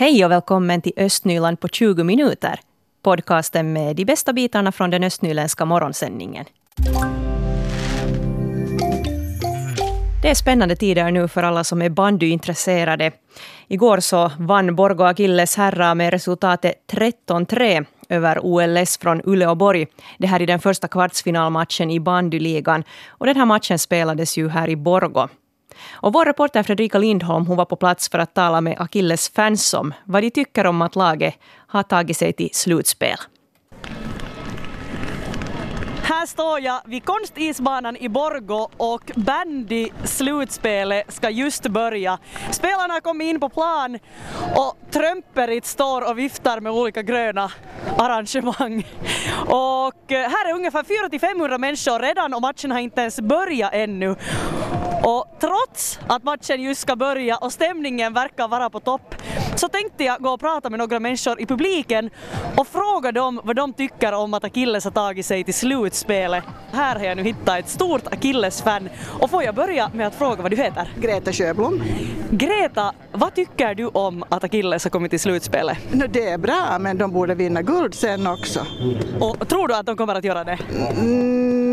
Hej och välkommen till Östnyland på 20 minuter. Podcasten med de bästa bitarna från den östnyländska morgonsändningen. Det är spännande tider nu för alla som är bandyintresserade. Igår så vann Borgå Akilles herrar med resultatet 13-3 över OLS från Uleåborg. Det här är den första kvartsfinalmatchen i bandyligan. Och den här matchen spelades ju här i Borgå. Och vår reporter Fredrika Lindholm hon var på plats för att tala med Akilles fans om vad de tycker om att laget har tagit sig till slutspel. Här står jag vid konstisbanan i Borgo och bandy-slutspelet ska just börja. Spelarna har kommit in på plan och Trömperit står och viftar med olika gröna arrangemang. Och eh, här är ungefär 400-500 människor redan och matchen har inte ens börjat ännu. Och trots att matchen just ska börja och stämningen verkar vara på topp så tänkte jag gå och prata med några människor i publiken och fråga dem vad de tycker om att Akilles har tagit sig till slutspelet. Här har jag nu hittat ett stort Akilles-fan och får jag börja med att fråga vad du heter? Greta Sjöblom. Greta, vad tycker du om att Akilles har kommit till slutspelet? No, det är bra, men de borde vinna guld sen också. Och tror du att de kommer att göra det? Mm,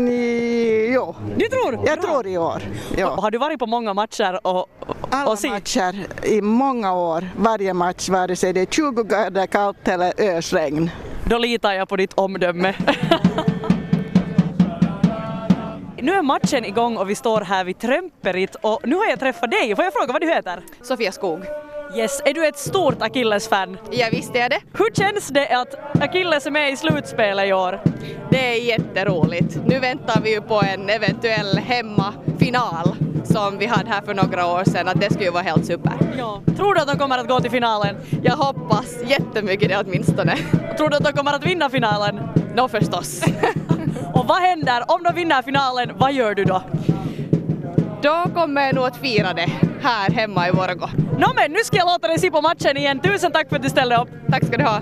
jo. Du tror? Jag tror i år. Ja. Har du varit på många matcher och, Alla och matcher i många år, varje match, vare sig det är 20 grader kallt eller ösregn. Då litar jag på ditt omdöme. Nu är matchen igång och vi står här vid Trömperit och nu har jag träffat dig. Får jag fråga vad du heter? Sofia Skog. Yes, är du ett stort Akilles-fan? Ja visst är det. Hur känns det att Akilles är med i slutspelet i år? Det är jätteroligt. Nu väntar vi ju på en eventuell hemmafinal som vi hade här för några år sedan, att det skulle ju vara helt super. Ja. Tror du att de kommer att gå till finalen? Jag hoppas jättemycket det åtminstone. Tror du att de kommer att vinna finalen? Nå förstås. Och vad händer om de vinner finalen? Vad gör du då? Då kommer jag nog att fira det här hemma i Vorgo. Nå men nu ska jag låta dig se på matchen igen. Tusen tack för att du ställde upp. Tack ska du ha.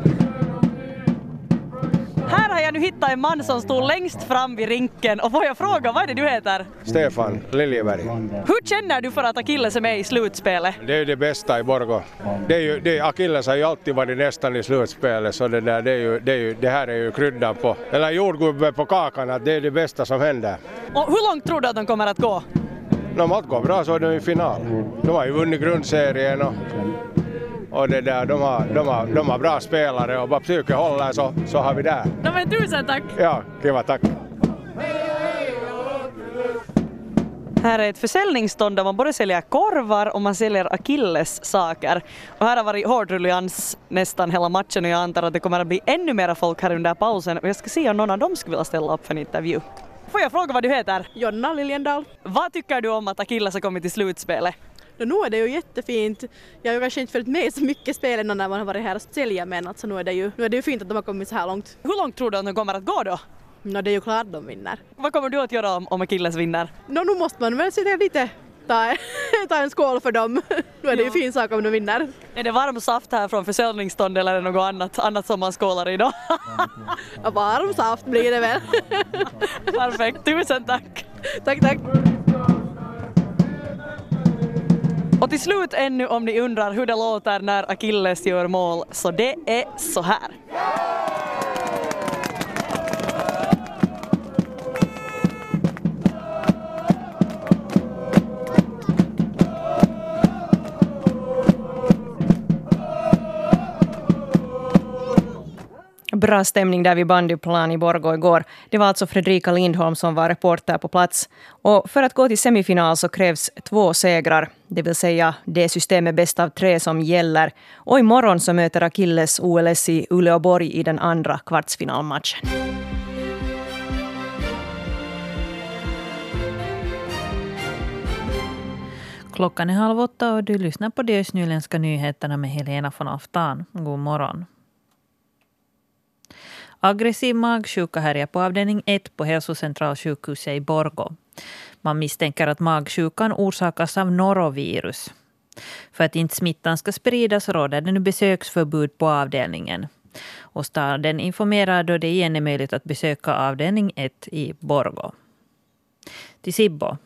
Här har jag nu hittat en man som stod längst fram vid rinken och får jag fråga vad är det du heter? Stefan Liljeberg. Hur känner du för att Akilles är med i slutspelet? Det är det bästa i Borgå. Det, är ju, det, Akilles har ju alltid varit nästan i slutspelet så det, där, det, är ju, det, är ju, det här är ju kryddan på, eller jordgubbe på kakan att det är det bästa som händer. Och hur långt tror du att de kommer att gå? Om allt går bra så är de i final. De har ju vunnit grundserien och, och det där, de, har, de, har, de har bra spelare och bara psyket håller så, så har vi där. No, men tusen tack! Ja, kiva tack. Här är ett försäljningsstånd där man både säljer korvar och man säljer Akilles saker. Och här har varit hårdruljans nästan hela matchen och jag antar att det kommer att bli ännu mera folk här under pausen och jag ska se om någon av dem skulle vilja ställa upp för en intervju. Får jag fråga vad du heter? Jonna Liljendal. Vad tycker du om att Akilles har kommit till slutspelet? No, nu är det ju jättefint. Jag har ju kanske inte följt med så mycket spelen när man har varit här och sälja men alltså nu är det ju, nu är det ju fint att de har kommit så här långt. Hur långt tror du att de kommer att gå då? No, det är ju klart de vinner. Vad kommer du att göra om, om Akilles vinner? No, nu måste man väl sitta lite ta, ta en skål för dem. Nu är det ju fin sak om de vinner. Är det varm saft här från försäljningsstånd eller är det något annat, annat som man skålar i då? Varm saft blir det väl. Perfekt, tusen tack! tack, tack. Och till slut ännu om ni undrar hur det låter när Akilles gör mål, så det är så här. Bra stämning där vid bandyplan i Borgå igår. Det var alltså Fredrika Lindholm som var reporter på plats. Och för att gå till semifinal så krävs två segrar. Det vill säga det systemet bäst av tre som gäller. Och imorgon så möter Akilles OLS i Uleåborg i den andra kvartsfinalmatchen. Klockan är halv åtta och du lyssnar på de östnyländska nyheterna med Helena von Aftan. God morgon. Aggressiv magsjuka härjar på avdelning 1 på hälsocentralsjukhuset i Borgå. Man misstänker att magsjukan orsakas av norovirus. För att inte smittan ska spridas råder det nu besöksförbud på avdelningen. Och staden informerar då det igen är möjligt att besöka avdelning 1 i Borgå. Till Sibbo.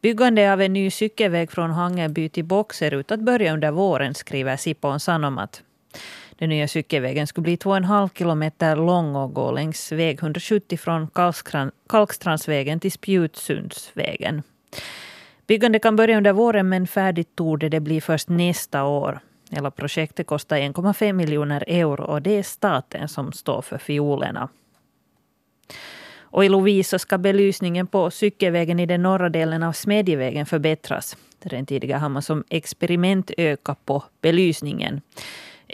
Byggande av en ny cykelväg från Hangeby till Bock ut att börja under våren, skriver Sipon Sanomat. Den nya cykelvägen skulle bli 2,5 kilometer lång och gå längs väg 170 från Kalkstrandsvägen till Spjutsundsvägen. Byggandet kan börja under våren men färdigt torde det bli först nästa år. Hela projektet kostar 1,5 miljoner euro och det är staten som står för fiolerna. Och i Lovisa ska belysningen på cykelvägen i den norra delen av Smedjevägen förbättras. Redan tidigare har man som experiment ökat på belysningen.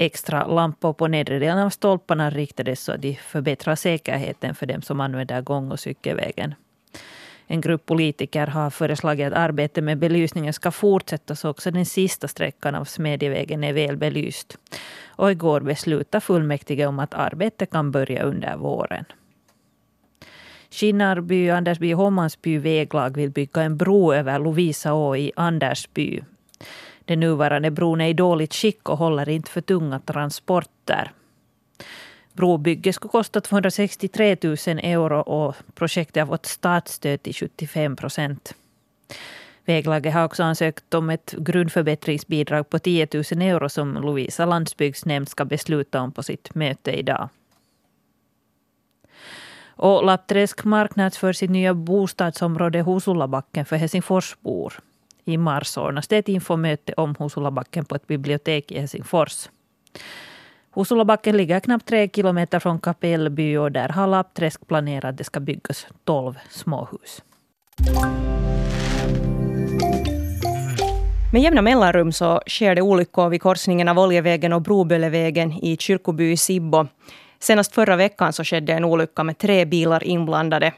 Extra lampor på nedre delen av stolparna riktades så att de förbättrar säkerheten för dem som använder gång och cykelvägen. En grupp politiker har föreslagit att arbetet med belysningen ska fortsätta så också den sista sträckan av Smedjevägen är väl belyst. Och igår beslutade fullmäktige om att arbetet kan börja under våren. Skinnarby, Andersby och Håmansby väglag vill bygga en bro över Lovisaå i Andersby. Den nuvarande bron är i dåligt skick och håller inte för tunga transporter. Brobygget skulle kosta 263 000 euro och projektet har fått statsstöd till 75 procent. Väglaget har också ansökt om ett grundförbättringsbidrag på 10 000 euro som Lovisa landsbygdsnämnd ska besluta om på sitt möte idag. Och Lappträsk marknadsför sitt nya bostadsområde Husulabacken för Helsingforsbor. I mars ordnas det ett infomöte om Husulabacken på ett bibliotek i Helsingfors. Husulabacken ligger knappt tre kilometer från Kapellby och där har Lappträsk planerat att det ska byggas tolv småhus. Med jämna mellanrum så sker det olyckor vid korsningen av Oljevägen och Broböllevägen i Kyrkoby i Sibbo. Senast förra veckan så skedde en olycka med tre bilar inblandade.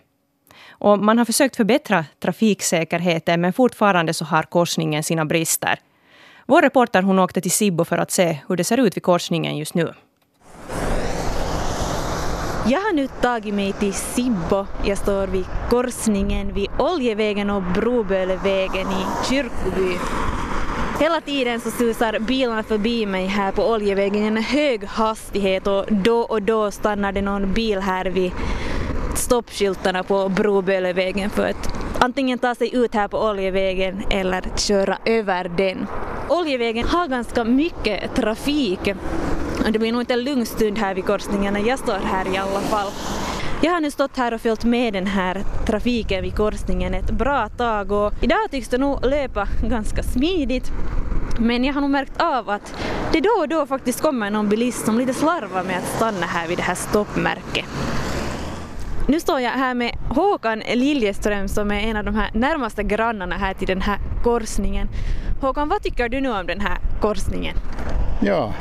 Och man har försökt förbättra trafiksäkerheten men fortfarande så har korsningen sina brister. Vår reporter hon åkte till Sibbo för att se hur det ser ut vid korsningen just nu. Jag har nu tagit mig till Sibbo. Jag står vid korsningen vid Oljevägen och Brobölevägen i Kyrkoby. Hela tiden så susar bilarna förbi mig här på Oljevägen i en hög hastighet och då och då stannar det någon bil här vid stoppskyltarna på Brobölevägen för att antingen ta sig ut här på Oljevägen eller köra över den. Oljevägen har ganska mycket trafik. och Det blir nog inte en lugn stund här vid korsningen när jag står här i alla fall. Jag har nu stått här och följt med den här trafiken vid korsningen ett bra tag och idag tycks det nog löpa ganska smidigt. Men jag har nog märkt av att det då och då faktiskt kommer någon bilist som lite slarvar med att stanna här vid det här stoppmärket. Nu står jag här med Håkan Liljeström som är en av de här närmaste grannarna här till den här korsningen. Håkan, vad tycker du nu om den här korsningen? Ja,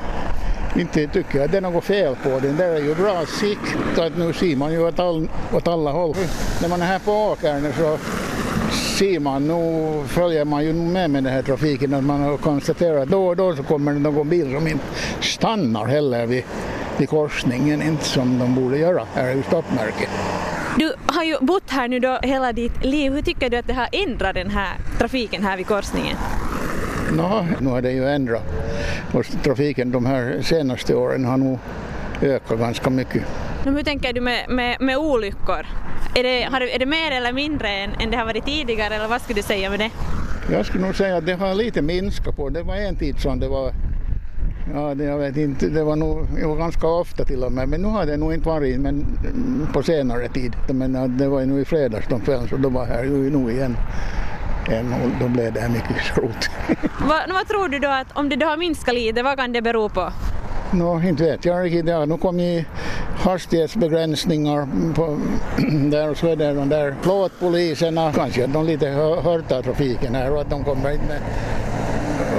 inte tycker jag det är något fel på den. Det är ju bra sikt att nu ser man ju åt, all, åt alla håll. När man är här på åkern så ser man, nu följer man ju med med den här trafiken att man har konstaterat att då och då så kommer det någon bil som inte stannar heller vid, vid korsningen, inte som de borde göra här i stoppmärket. Har ju bott här nu då hela ditt liv. Hur tycker du att det har ändrat den här trafiken här vid korsningen? Nå, nu har det ju ändrat. Och trafiken de här senaste åren har nog ökat ganska mycket. Men hur tänker du med, med, med olyckor? Är det, har, är det mer eller mindre än, än det har varit tidigare eller vad skulle du säga med det? Jag skulle nog säga att det har lite minskat på. Det var en tid som det var Ja, det, jag vet inte, det var nog jo, ganska ofta till och med, men nu har det nog inte varit men, på senare tid. Men det var ju nu i fredags de föll, så då var här ju igen. igen och då blev det mycket skrot. vad, vad tror du då att om det då har minskat lite, vad kan det bero på? Nå, inte vet jag riktigt. Ja, nu kom ju hastighetsbegränsningar på, där och så är det de där plåtpoliserna. Kanske att de lite hört av trafiken här och att de kommer inte med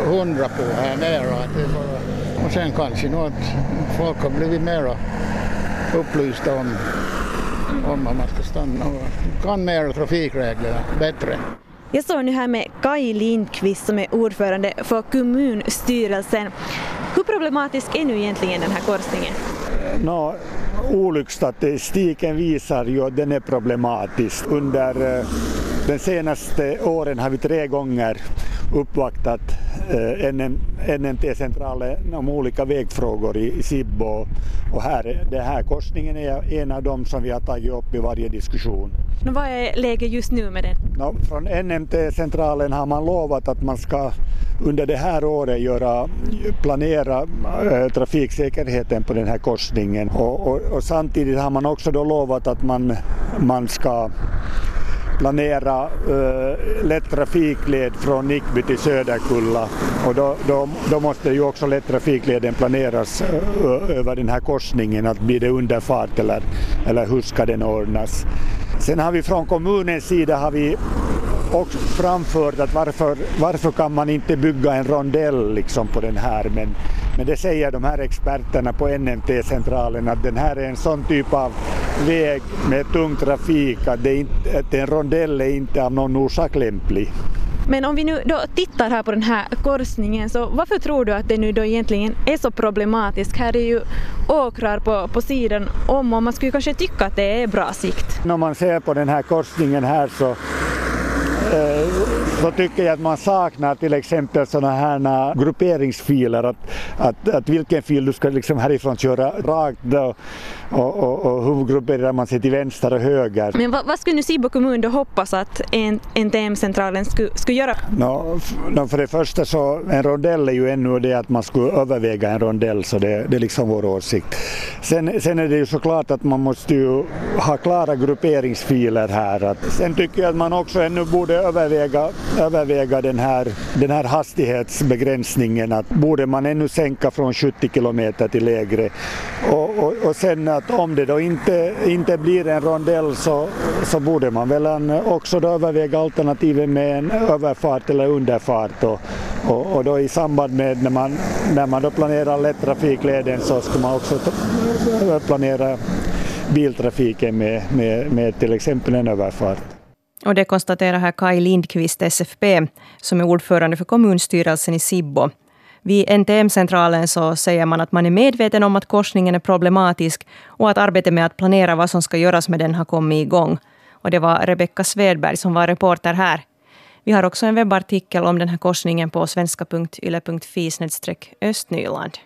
hundra på här nere. Att det bara, och sen kanske nog att folk har blivit mera upplysta om, om man ska stanna och kan mera trafikreglerna bättre. Jag står nu här med Kai Lindqvist som är ordförande för kommunstyrelsen. Hur problematisk är nu egentligen den här korsningen? No, olycksstatistiken visar ju att den är problematisk. Under de senaste åren har vi tre gånger uppvaktat eh, NMT-centralen om olika vägfrågor i Sibbo. Och här, den här korsningen är en av dem som vi har tagit upp i varje diskussion. Men vad är läget just nu med den? No, från NMT-centralen har man lovat att man ska under det här året göra, planera äh, trafiksäkerheten på den här korsningen och, och, och, samtidigt har man också då lovat att man, man ska planera äh, lätt trafikled från Nickby till Söderkulla och då, då, då måste ju också lätt trafikleden planeras äh, över den här korsningen, att blir det underfart eller, eller hur ska den ordnas. Sen har vi från kommunens sida har vi också framfört att varför, varför kan man inte bygga en rondell liksom på den här men, men det säger de här experterna på NMT-centralen att den här är en sån typ av väg med tung trafik att, det inte, att en rondell är inte av någon orsak lämplig. Men om vi nu då tittar här på den här korsningen så varför tror du att det nu då egentligen är så problematiskt? Här är ju åkrar på, på sidan om och man skulle kanske tycka att det är bra sikt. När man ser på den här korsningen här så Eh, så tycker jag att man saknar till exempel sådana här eh, grupperingsfiler, att, att, att vilken fil du ska liksom härifrån köra rakt då, och, och, och hur grupperar man sig till vänster och höger. Men vad, vad skulle nu Sibbo kommun då hoppas att NTM-centralen skulle, skulle göra? No, no, för det första så en rondell är ju ännu det att man skulle överväga en rondell så det, det är liksom vår åsikt. Sen, sen är det ju såklart att man måste ju ha klara grupperingsfiler här. Att, sen tycker jag att man också ännu borde överväga, överväga den, här, den här hastighetsbegränsningen. Att borde man ännu sänka från 70 kilometer till lägre. Och, och, och sen att om det då inte, inte blir en rondell så, så borde man väl också då överväga alternativen med en överfart eller underfart. Och, och, och då i samband med när man, när man då planerar lättrafikleden så ska man också planera biltrafiken med, med, med till exempel en överfart. Och det konstaterar här Kaj Lindqvist, SFP, som är ordförande för kommunstyrelsen i Sibbo. Vid NTM-centralen så säger man att man är medveten om att korsningen är problematisk och att arbetet med att planera vad som ska göras med den har kommit igång. Och det var Rebecka Svedberg som var reporter här. Vi har också en webbartikel om den här korsningen på svenska.yle.fi östnyland.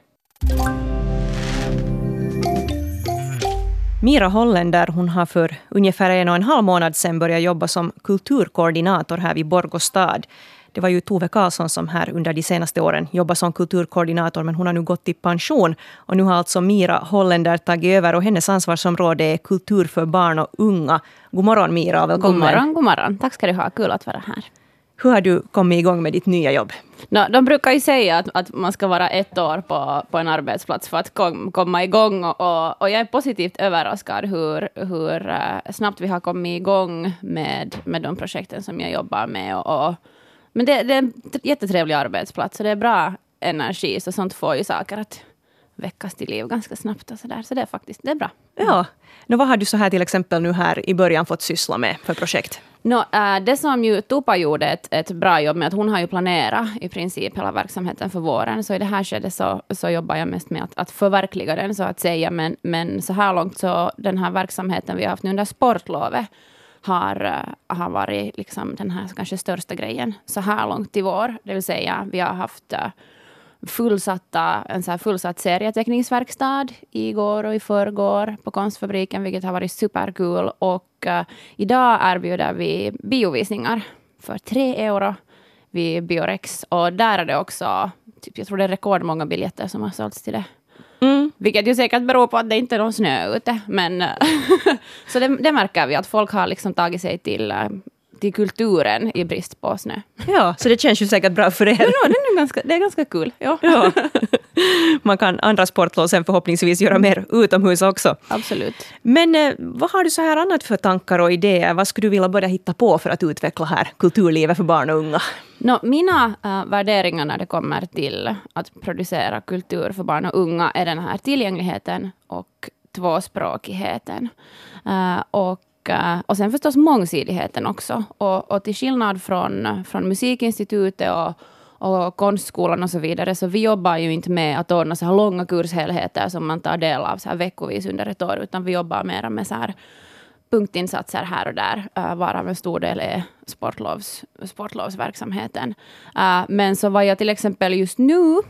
Mira Holländer hon har för ungefär en och en halv månad sedan börjat jobba som kulturkoordinator här vid Borgå stad. Det var ju Tove Karlsson som här under de senaste åren jobbade som kulturkoordinator, men hon har nu gått i pension. Och nu har alltså Mira Holländer tagit över och hennes ansvarsområde är kultur för barn och unga. God morgon Mira och välkommen. God morgon, god morgon. Tack ska du ha. Kul att vara här. Hur har du kommit igång med ditt nya jobb? No, de brukar ju säga att, att man ska vara ett år på, på en arbetsplats för att kom, komma igång. Och, och, och jag är positivt överraskad hur, hur uh, snabbt vi har kommit igång med, med de projekten som jag jobbar med. Och, och men det, det, är en jättetrevlig arbetsplats och det är bra energi, så sånt får ju saker att väckas till liv ganska snabbt. Och så, där. så det är faktiskt det är bra. Ja. Nå, vad har du så här till exempel nu här i början fått syssla med för projekt? No, äh, det som ju Tupa gjorde ett, ett bra jobb med, att hon har ju planerat i princip hela verksamheten för våren, så i det här skedet så, så jobbar jag mest med att, att förverkliga den, så att säga. Men, men så här långt så den här verksamheten vi har haft nu under sportlovet, har, eh, har varit liksom den här kanske största grejen så här långt i vår. Det vill säga, vi har haft eh, fullsatta, en så här fullsatt serieteckningsverkstad igår och i förrgår på Konstfabriken, vilket har varit superkul. Och uh, idag erbjuder vi biovisningar för tre euro vid Biorex. Och där är det också, typ, jag tror det är rekordmånga biljetter som har sålts till det. Vilket ju säkert beror på att det inte är någon snö ute. Men eh, så det, det, märker vi, att folk har liksom tagit sig till, eh, till kulturen i brist på snö. Ja, så det känns ju säkert bra för er. Ja, det, är ganska, det är ganska kul. Ja. ja. Man kan andra sportlov sen förhoppningsvis göra mer utomhus också. Absolut. Men eh, vad har du så här annat för tankar och idéer? Vad skulle du vilja börja hitta på för att utveckla här kulturlivet för barn och unga? No, mina äh, värderingar när det kommer till att producera kultur för barn och unga är den här tillgängligheten och tvåspråkigheten. Äh, och Eh, och sen förstås mångsidigheten också. Och, och till skillnad från, från Musikinstitutet och, och konstskolan och så vidare, så vi jobbar ju inte med att ordna så här långa kurshelheter som man tar del av så här veckovis under ett år, utan vi jobbar mer med så här punktinsatser här och där, eh, varav en stor del är sportlovs, sportlovsverksamheten. Eh, men så var jag till exempel just nu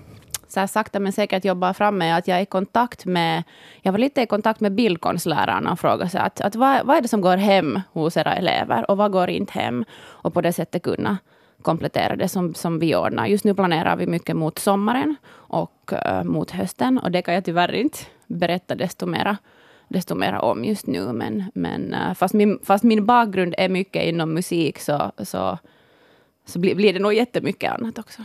så här sakta men säkert jobbar fram med att jag är i kontakt med, jag var lite i kontakt med bildkonstlärarna och frågade sig att, att vad, vad är det som går hem hos era elever och vad går inte hem? Och på det sättet kunna komplettera det som, som vi ordnar. Just nu planerar vi mycket mot sommaren och uh, mot hösten och det kan jag tyvärr inte berätta desto mera desto mera om just nu. Men, men uh, fast, min, fast min bakgrund är mycket inom musik så, så, så blir, blir det nog jättemycket annat också.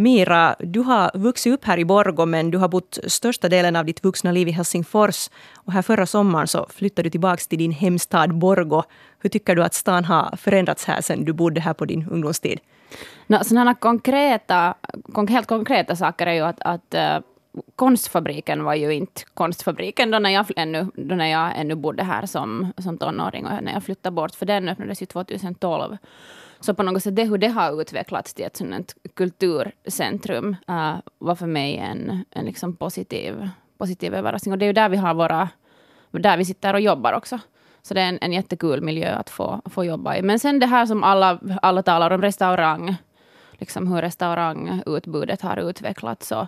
Mira, du har vuxit upp här i Borgo men du har bott största delen av ditt vuxna liv i Helsingfors. Och här förra sommaren så flyttade du tillbaka till din hemstad Borgo. Hur tycker du att stan har förändrats här sen du bodde här på din ungdomstid? No, sådana konkreta, helt konkreta saker är ju att, att eh, konstfabriken var ju inte konstfabriken då när jag ännu, då när jag ännu bodde här som, som tonåring och när jag flyttade bort, för den öppnades ju 2012. Så på något sätt det hur det har utvecklats till ett sådant kulturcentrum uh, var för mig en, en liksom positiv, positiv överraskning. Och det är ju där vi har våra, där vi sitter och jobbar också. Så det är en, en jättekul miljö att få, få jobba i. Men sen det här som alla, alla talar om, restaurang. Liksom hur restaurangutbudet har utvecklats och,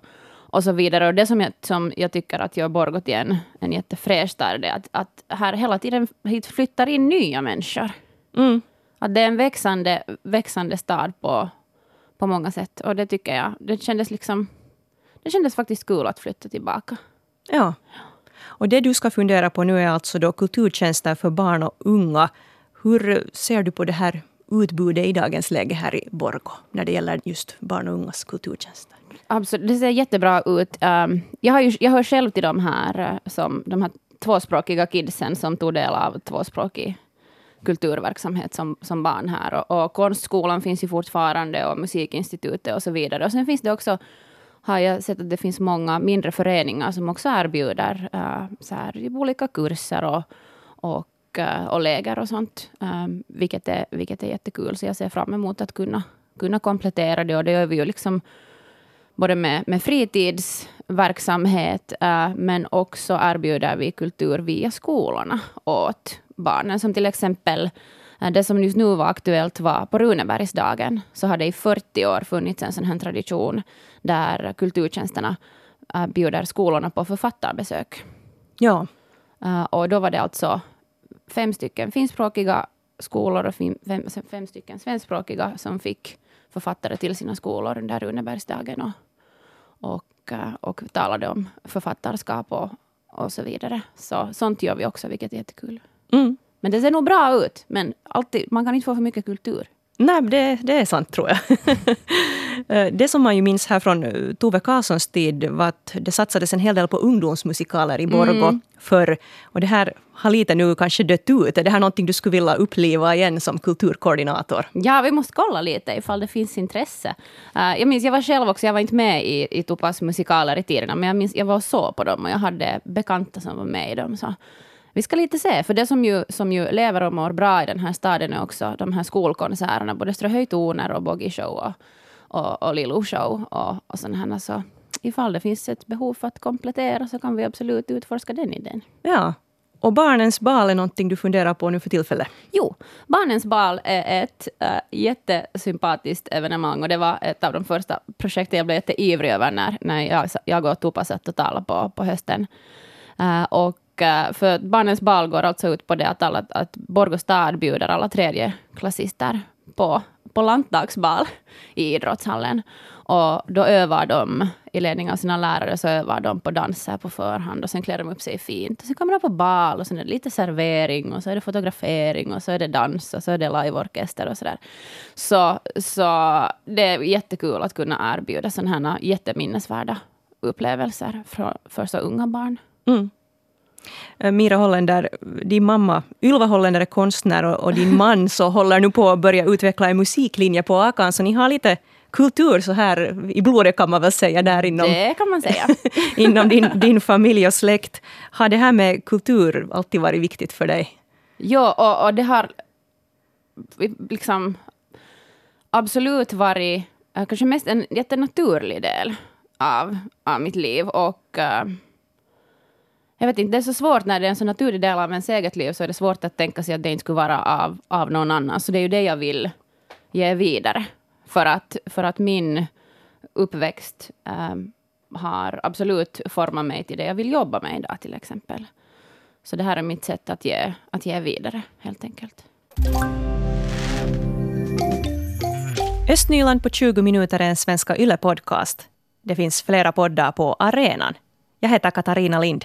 och så vidare. Och det som jag, som jag tycker att gör Borgå till en, en jättefräsch stad är att, att här hela tiden hit flyttar in nya människor. Mm. Att det är en växande, växande stad på, på många sätt. Och det tycker jag, det kändes liksom... Det kändes faktiskt kul att flytta tillbaka. Ja. Och det du ska fundera på nu är alltså då kulturtjänster för barn och unga. Hur ser du på det här utbudet i dagens läge här i Borgo när det gäller just barn och ungas kulturtjänster? Absolut, det ser jättebra ut. Um, jag, har ju, jag hör själv till de här, eh, som, de här tvåspråkiga kidsen som tog del av tvåspråkig kulturverksamhet som, som barn här. Och, och konstskolan finns ju fortfarande och musikinstitutet och så vidare. Och sen finns det också har jag sett att det finns många mindre föreningar som också erbjuder uh, så här, olika kurser och, och, uh, och läger och sånt. Um, vilket, är, vilket är jättekul. Så jag ser fram emot att kunna, kunna komplettera det. Och det gör vi ju liksom både med, med fritidsverksamhet, uh, men också erbjuder vi kultur via skolorna åt barnen. Som till exempel eh, det som just nu var aktuellt var på Runebergsdagen. Så har det i 40 år funnits en sån här tradition där kulturtjänsterna eh, bjuder skolorna på författarbesök. Ja. Och då var det alltså fem stycken finskspråkiga skolor och fem, fem stycken svenskspråkiga som fick författare till sina skolor under Runebergsdagen och, och, och talade om författarskap och, och så vidare. Så sånt gör vi också, vilket är jättekul. Mm. Men det ser nog bra ut. Men alltid, man kan inte få för mycket kultur. Nej, det, det är sant tror jag. Eh, det som man ju minns här från eh, Tove Karlssons tid var att det satsades en hel del på ungdomsmusikaler i Borgå mm. förr. Och det här har lite nu kanske dött ut. Är det här någonting du skulle vilja uppliva igen som kulturkoordinator? Ja, vi måste kolla lite ifall det finns intresse. Uh, jag minns, jag var själv också, jag var inte med i, i Tupas musikaler i tiderna, men jag minns, jag var och så på dem och jag hade bekanta som var med i dem. Så vi ska lite se, för det som ju, som ju lever och mår bra i den här staden är också de här skolkonserterna, både Ströhöjtoner och Boggy Show och, och, och Lilo Show och, och sådana här. Så ifall det finns ett behov för att komplettera så kan vi absolut utforska den idén. Ja, och Barnens bal är någonting du funderar på nu för tillfället? Jo, Barnens bal är ett äh, jättesympatiskt evenemang och det var ett av de första projekten jag blev jätteivrig över när, när jag, jag och Tupa satt och talade på, på hösten. Uh, och Eh, för Barnens bal går alltså ut på det att, alla, att Borgå stad bjuder alla tredje klassister på, på lantdagsbal i idrottshallen. Och då övar de, i ledning av sina lärare, så övar de på danser på förhand och sen klär de upp sig fint. Och sen kommer de på bal och sen är det lite servering och så är det fotografering och så är det dans och så är det liveorkester och sådär. Så, så det är jättekul att kunna erbjuda sådana här jätteminnesvärda upplevelser för, för så unga barn. Mm. Eh, Mira Holländer, din mamma Ylva Holländer är konstnär och, och din man så håller nu på att börja utveckla en musiklinje på Akan, så ni har lite kultur så här i blodet kan man väl säga där inom, det kan man säga. inom din, din familj och släkt. Har det här med kultur alltid varit viktigt för dig? Ja, och, och det har liksom absolut varit uh, kanske mest en jättenaturlig del av, av mitt liv. Och uh, jag vet inte, det är så svårt när det är en så naturlig del av ens eget liv så är det svårt att tänka sig att det inte skulle vara av, av någon annan. Så det är ju det jag vill ge vidare. För att, för att min uppväxt um, har absolut format mig till det jag vill jobba med idag till exempel. Så det här är mitt sätt att ge, att ge vidare helt enkelt. Östnyland på 20 minuter är en Svenska Yle-podcast. Det finns flera poddar på arenan. Jag heter Katarina Lind.